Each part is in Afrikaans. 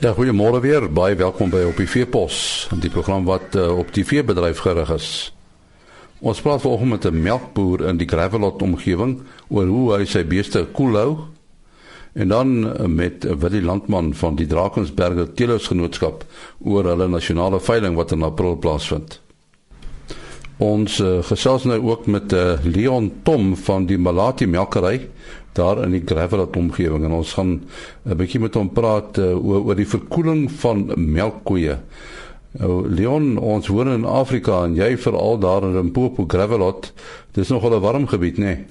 Ja, goeiemôre weer. Baie welkom by op die Veepos, die program wat uh, op die veebedryf gerig is. Ons praat vanoggend met 'n melkboer in die Gravelot omgewing oor hoe hy sy beeste koel hou. En dan uh, met Willie Landman van die Drakensberge Teelersgenootskap oor hulle nasionale veiling wat in April plaasvind. Ons uh, gesels nou ook met uh, Leon Tom van die Malati melkery daar in die Gravelat omgewing en ons gaan 'n bietjie met hom praat uh, oor oor die verkoeling van melkkoeie. Nou Leon, ons woon in Afrika en jy veral daar in Limpopo Gravelat. Dis nogal 'n warm gebied, né? Nee?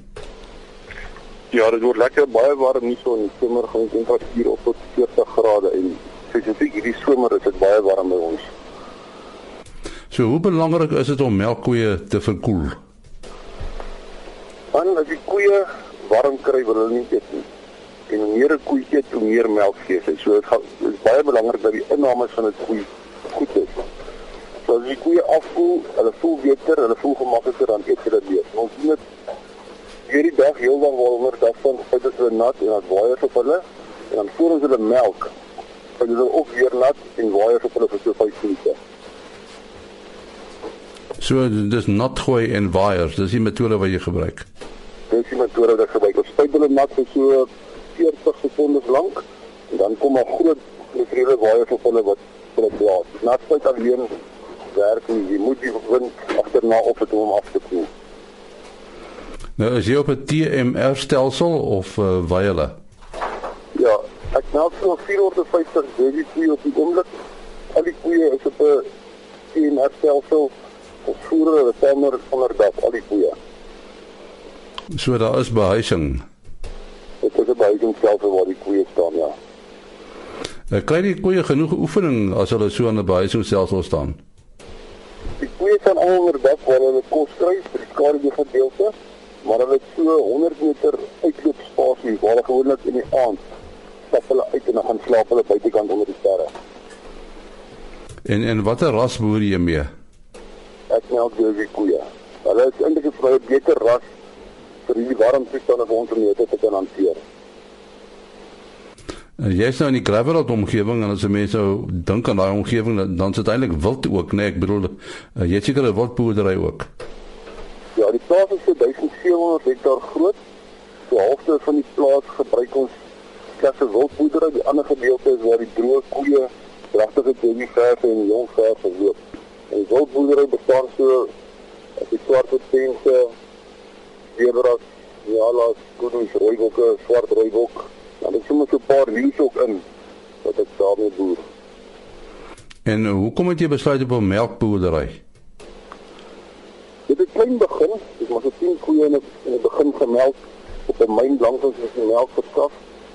Ja, dit word lekker baie warm hier so in die somer gaan temperatuur op tot 40 grade en spesifiek hierdie somer is dit baie warm by ons. So hoe belangrik is dit om melkkoeie te verkoel? Want as die koeie warm kry wil hulle nie eet nie. En hoe meer 'n koe eet, hoe meer melk gee sy. So dit gaan dit is baie belangrik dat die inname van 'n koe goed is. So as die koeie afkoel, hulle voel beter, hulle voel gemakliker dan eet hulle meer. Ons sien dit hierdie dag heelwat wonder dat van feit is hulle nat en dat waaiers op hulle en dan voer ons hulle melk. Hulle is ook weer nat en waaiers op hulle vir so 5 minute. So dis nat gooi en waaiers, dis die metode wat jy gebruik. Dis die metode wat ek gebruik. Ons spuit hulle nat vir so 40 sekondes lank en dan kom 'n groot metriewe waaiers op hulle wat hulle blaas. Nat spuit alleen werk nie. Jy moet die wind agterna op het om hom af te koel. Nou is jy op 'n TMR stelsel of uh, waaiers? Ja, ek melk so 450 baby op die oomblik. Al die koeie is op 'n TMR stelsel of voer hulle sommer onder dak al die koeie. So daar is behuising. Dit is 'n behuisingsstelsel waar die koeie staan, ja. Uh, kry die koeie genoeg oefening as hulle so aan 'n behuisingsstelsel staan? Die koeie staan al onder dak waar hulle kos kry vir die skaduwee gedeelte, maar hulle het so 100 meter uitloopspasie waar hulle gewoonlik in die aand stap hulle uit en dan gaan slaap hulle buitekant onder die sterre. En en watter ras boer jy mee? ek melk die koeie. Hulle is eintlik 'n baie beter ras vir die warm toestande vir ons om dit te kan hanteer. En jy is nou in die Gravelot omgewing en as jy mense nou dink aan daai omgewing dan is dit eintlik wild ook, nee, ek bedoel uh, jy seker 'n wildboerdery ook. Ja, die plaas is so 1700 hektaar groot. So halfte van die plaas gebruik ons klasse wildboerdery, die ander gedeelte is waar die droë koeie, dragtige babyverse en jong verse loop. En wildboerdery bestaan so as die swart pense, zebras, jalas, koedoes, rooibokke, swart rooibok. Dan is sommer so 'n paar leeu's ook in wat ek daarmee boer. En hoekom het jy besluit op 'n melkboerdery? Dit het klein begin, dis maar so 10 koeie in 'n in 'n begin gemelk op 'n myn lank as ons melk verskaf.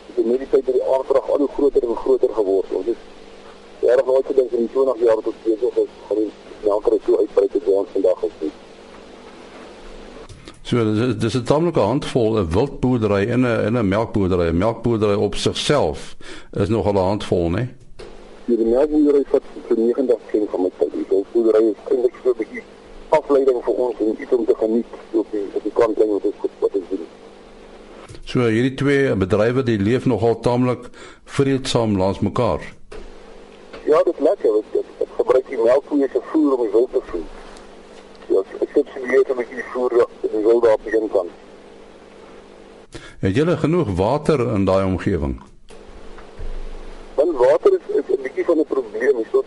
Dit het met die tyd dat die aanvraag al hoe groter en groter geword. Ons is Ja, dat nooit gedink in die 20 jaar tot besig is gaan die melkery so uitbrei tot ons vandag is. So dis dis 'n tamelike handvol 'n wildboerdery in 'n in 'n melkboerdery. 'n Melkboerdery op sigself is nogal 'n handvol, né? Nee? Die melkboerdery vat vir 90 km van my tyd. Die wildboerdery is eintlik so 'n bietjie afleiding vir ons en iets om te geniet op die op die kantlyn wat ons wat ons doen. So hierdie twee bedrywe die leef nogal tamelik vreedsaam langs mekaar. Ja, dit lekker. Ek, ek gebruik die melkkoeie se voer om die wild te voer. Ja, ek sit sy weer om die in die wild daar begin kan. Het julle genoeg water in daai omgewing? Want water is, is 'n bietjie van 'n probleem. So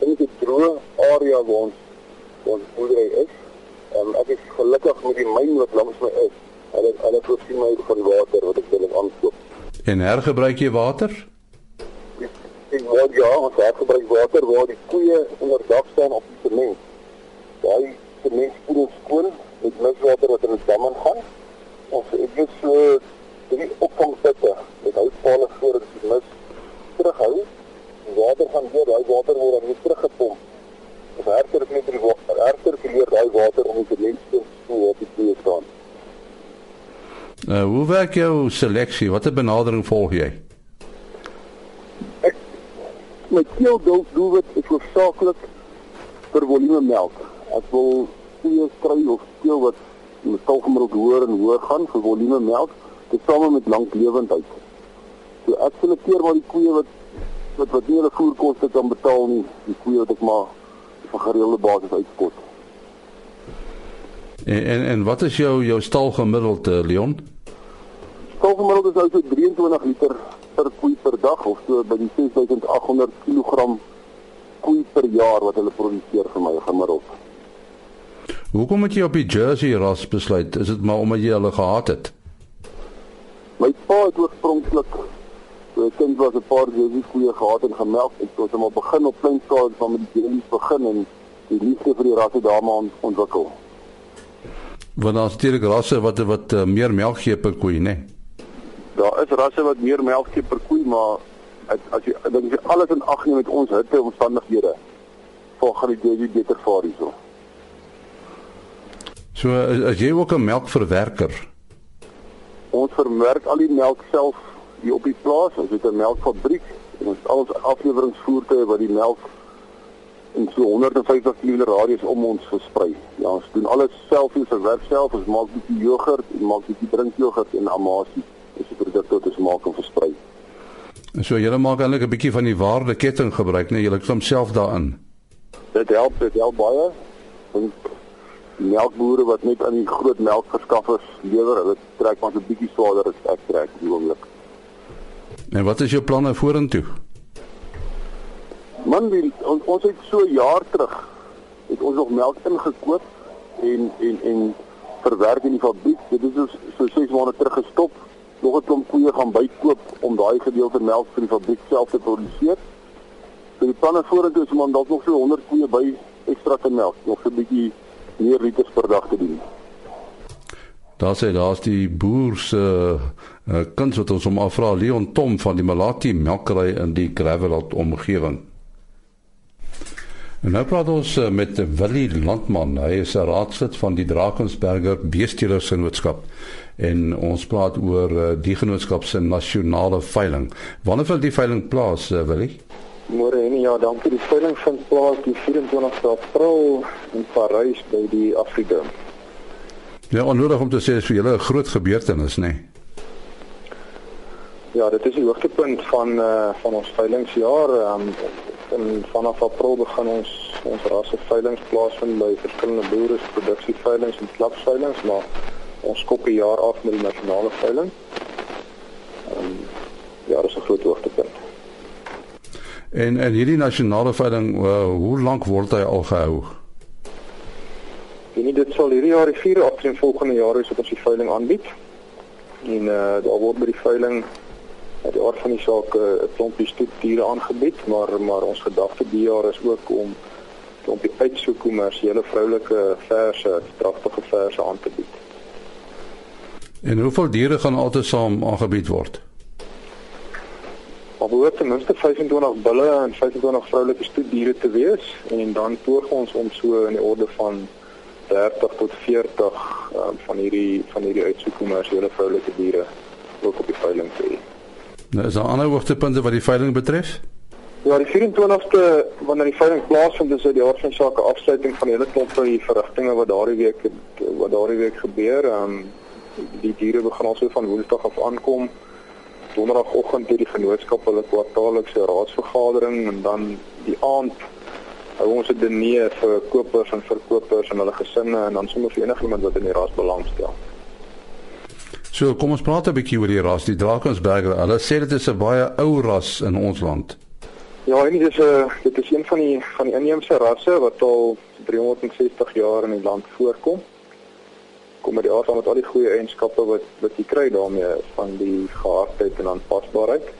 'n droë area waar ons ons boerdery is. En ek is gelukkig met die myn wat langs my is. Hulle hulle voorsien my van water wat ek wil aankoop. En hergebruik jy water? Ek wou ja, ons het gebruik water waar die koeie onder dak staan op die sement. Daai sement spoel skoon met miswater wat in die dam gaan. Ons het dus so drie opvangputte met houtpale voor die mis terughou. Die water gaan deur daai water word dan weer teruggepomp. Ons herter met die water, herter geleer daai water om die sement te spoel op die koeie staan. Uh, hoe werk jou seleksie? Watter benadering volg jy? my teeldoel doelwit is hoofsaaklik vir volume melk. Ek wil twee kry of teel wat met algemiddeld hoër en hoër gaan vir volume melk, dit same met lank lewendheid. So ek selekteer maar die koeie wat wat wat nie hulle voerkoste kan betaal nie. Die koeie wat ek maar op 'n gereelde basis uitspot. En en, en wat is jou jou stal gemiddeld uh, Leon? Stal gemiddeld is nou so 23 liter per koei per dag of so by die 6800 kg koei per jaar wat hulle produseer vir my gemiddeld. Hoekom het jy op die Jersey ras besluit? Is dit maar omdat jy hulle gehaat het? My pa het oorspronklik toe ek kind was 'n paar Jersey koeie gehad en gemelk toe het hom begin op klein skaal van met die Jerseys begin en die liefde vir die rasse daarmee ontwikkel. Want daar's natuurlik rasse wat wat uh, meer melk gee per koei, né? Nee? Daar is rasse wat meer melk gee per koei, maar as, as jy dink jy alles in ag neem met ons hitte omstandighede, volg gaan die Jersey beter vaar hierso. So as jy ook 'n melkverwerker. Ons verwerk al die melk self hier op die plaas. Ons het 'n melkfabriek en ons al ons afleweringsvoertuie wat die melk in so 150 km radius om ons versprei. Ja, ons doen alles self, ons verwerk self, ons maak bietjie jogurt, ons maak bietjie drinkjogurt en amasie. Dis die produkte wat ons maak en versprei. En so julle maak eintlik 'n bietjie van die waardeketting gebruik, nee, julle klim self daarin. Dit help, dit help baie. Melkbore wat net aan die groot melkverskaffers lewer, hulle trek maar 'n bietjie swaarder as ek trek die oomblik. En wat is jou planne vorentoe? Man, die, on, ons het so jaar terug het ons nog melk ingekoop en en en verwerk in die fabriek. Dit is so, so 6 maande terug gestop. Nog 'n klomp koeie gaan bykoop om daai gedeelte melk vir die fabriek self te produseer. So die planne vorentoe is om dan dalk nog so 100 koeie by ekstra te melk, nog so 'n bietjie meer liters per dag te doen. Daar sê daar's die boer se uh, kuns wat ons hom afvra Leon Tom van die Malati melkery in die Gravelot omgewing. En nou praat ons uh, met Willie Landman. Hy is 'n raadslid van die Drakensberger Beestelers-genootskap en ons praat oor uh, die genootskap se nasionale veiling. Wanneer vind die veiling plaas, uh, Willie? Môre en ja, dankie. Die veiling vind plaas die 24 April in Parys by die Afrika. Ja, onnodig om te sê dis vir julle 'n groot gebeurtenis, nê? Nee? Ja, dit is die hoogtepunt van uh van ons veilingsjaar. Um en vanaf April begin ons ons rasse veilings plaasvind by verskillende boere se produksieveilings en klapveilings, maar ons skop die jaar af met die nasionale veiling. Um ja, dit is 'n groot hoogtepunt. En en hierdie nasionale veiling, uh, hoe lank word hy al gehou? En dit sal hierdie jaar die 4 April volgende jaar is op ons die veiling aanbied. En uh daar word by die veiling uit die aard van die saak 'n uh, klompie stoetdiere aangebied, maar maar ons gedagte die jaar is ook om klompie uitsoek kommersiële vroulike verse, dragtige verse aan te bied. En hoeveel diere gaan altesaam aangebied word? Maar behoort ten minste 25 bulle en 25 vroulike stoetdiere te wees en dan poog ons om so in die orde van 30 tot 40 um, van hierdie van hierdie uitsoek kommersiële vroulike diere ook op die veiling te hê. Nou is daar ander hoogtepunte wat die veiling betref? Ja, die 24ste wanneer die veiling plaasvind is dit die aard van sake afsluiting van hele klomp van die verrigtinge wat daardie week wat daardie week gebeur. Ehm um, die diere begin al so van Woensdag af aankom. Donderdagoggend het die genootskap hulle kwartaallikse raadsvergadering en dan die aand hou ons 'n diner vir kopers en verkopers en hulle gesinne en dan sommer vir enige iemand wat in die ras belangstel. So, kom ons praat 'n bietjie oor die ras, die Drakensberger. Hulle sê dit is 'n baie ou ras in ons land. Ja, en dit is 'n dit is een van die van die inheemse rasse wat al 360 jaar in die land voorkom kom met die aard van met al die goeie eienskappe wat wat jy kry daarmee van die gehardheid en aanpasbaarheid.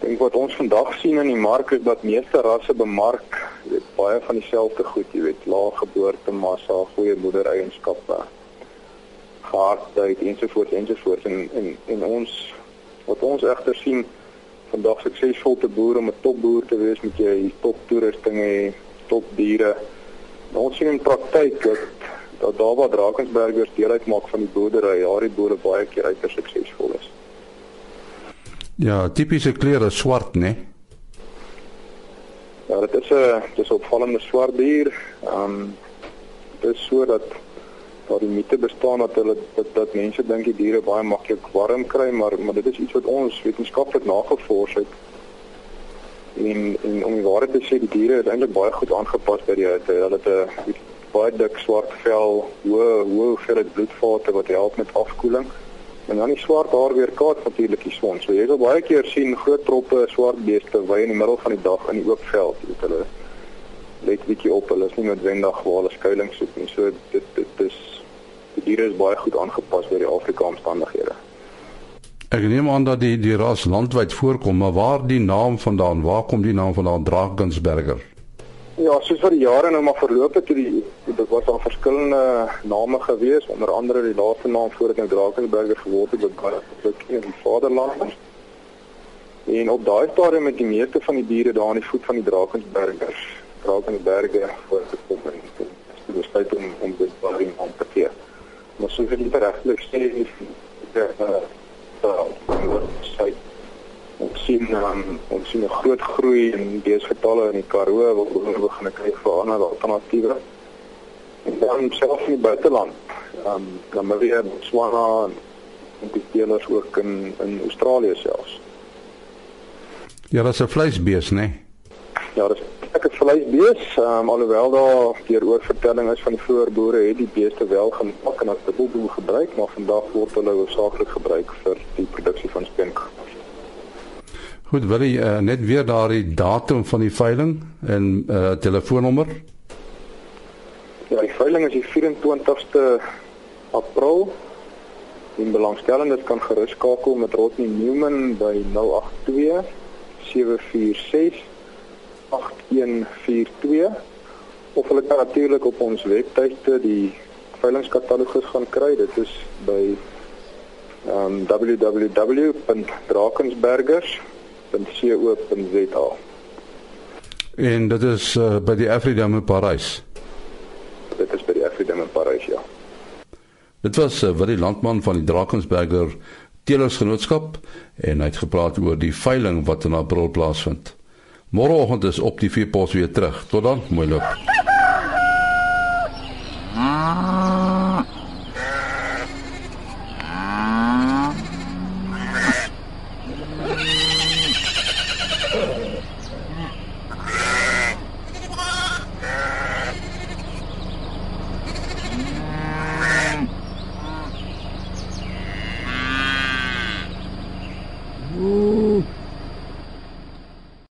Dink wat ons vandag sien in die mark is dat meeste rasse bemark weet baie van dieselfde goed, jy weet, lae geboortemassa, goeie moedereienskappe, gehardheid ensovoorts ensovoorts en en en ons wat ons egter sien vandag suksesvol te boer om 'n topboer te wees met jy top toerusting hê, top diere. Ons sien in praktyk dat dat daar waar Drakensbergers deel uitmaak van die boerdery, daar die boere baie keer uiters suksesvol is. Ja, tipiese kleure swart, né? Nee? Ja, dit is 'n dis opvallende swart dier. Ehm um, dit is so dat daar die mite bestaan dat hulle dat, dat mense dink die diere baie maklik warm kry, maar maar dit is iets wat ons wetenskaplik nagevors het En en om die waarheid te sê, die diere is eintlik baie goed aangepas by die hitte. Hulle het 'n baie dik swart vel, hoë hoë hoeveelheid bloedvate wat help met afkoeling. En dan die swart haar weer kaat natuurlik die son. So jy sal baie keer sien groot troppe swart beeste wy in die middel van die dag in die oop veld. Jy weet hulle let bietjie op. Hulle is nie noodwendig waar hulle skuilings soek nie. So dit dit is die diere is baie goed aangepas by die Afrika omstandighede. Ek neem aan dat die die ras landwyd voorkom, maar waar die naam vandaan? Waar kom die naam vandaan Drakensberger? Ja, soos vir die jare nou maar verloop het, die dit was al verskillende name gewees, onder andere die laaste naam voordat nou Drakensberger geword het, wat in die vaderland. En op daai stadium met die meeste van die diere daar aan die voet van die Drakensbergers, Drakensberger voor te kom en dit is tyd om om dit in aan te gee. Maar soos ek dit regtig sê, is dit uh sy ons sien um, ons sien 'n groot groei in beesgetalle in die Karoo wat ons begin kry vir ander alternatiewe. En dan selfs in die buiteland, ehm um, Namibië, Botswana en die deelers ook in in Australië selfs. Ja, dit is 'n vleisbees, né? Nee? Ja, dit is ek het vleisbees, ehm um, alhoewel daar deur oorvertelling is van die vroeë boere het die beeste wel gemaak en as dubbeldoel gebruik, maar vandag word hulle hoofsaaklik gebruik vir die produksie van speenkalf. Goed, wil jy uh, net weer daardie datum van die veiling en uh, telefoonnommer? Ja, die veiling is die 24ste April. Die belangstellendes kan gerus skakel met Rodney Newman by 082 746 8142 of hulle kan natuurlik op ons webtuiste die veilingskatalogus gaan kry. Dit is by um, www.drakensbergers.co.za. En dit is uh, by die Afridam in Parys. Dit is by die Afridam in Parys, ja. Dit was uh, wat die landman van die Drakensberger Telersgenootskap en hy het gepraat oor die veiling wat in April plaasvind. Môreoggend is op die Vierpos weer terug. Tot dan, mooi loop. Ah.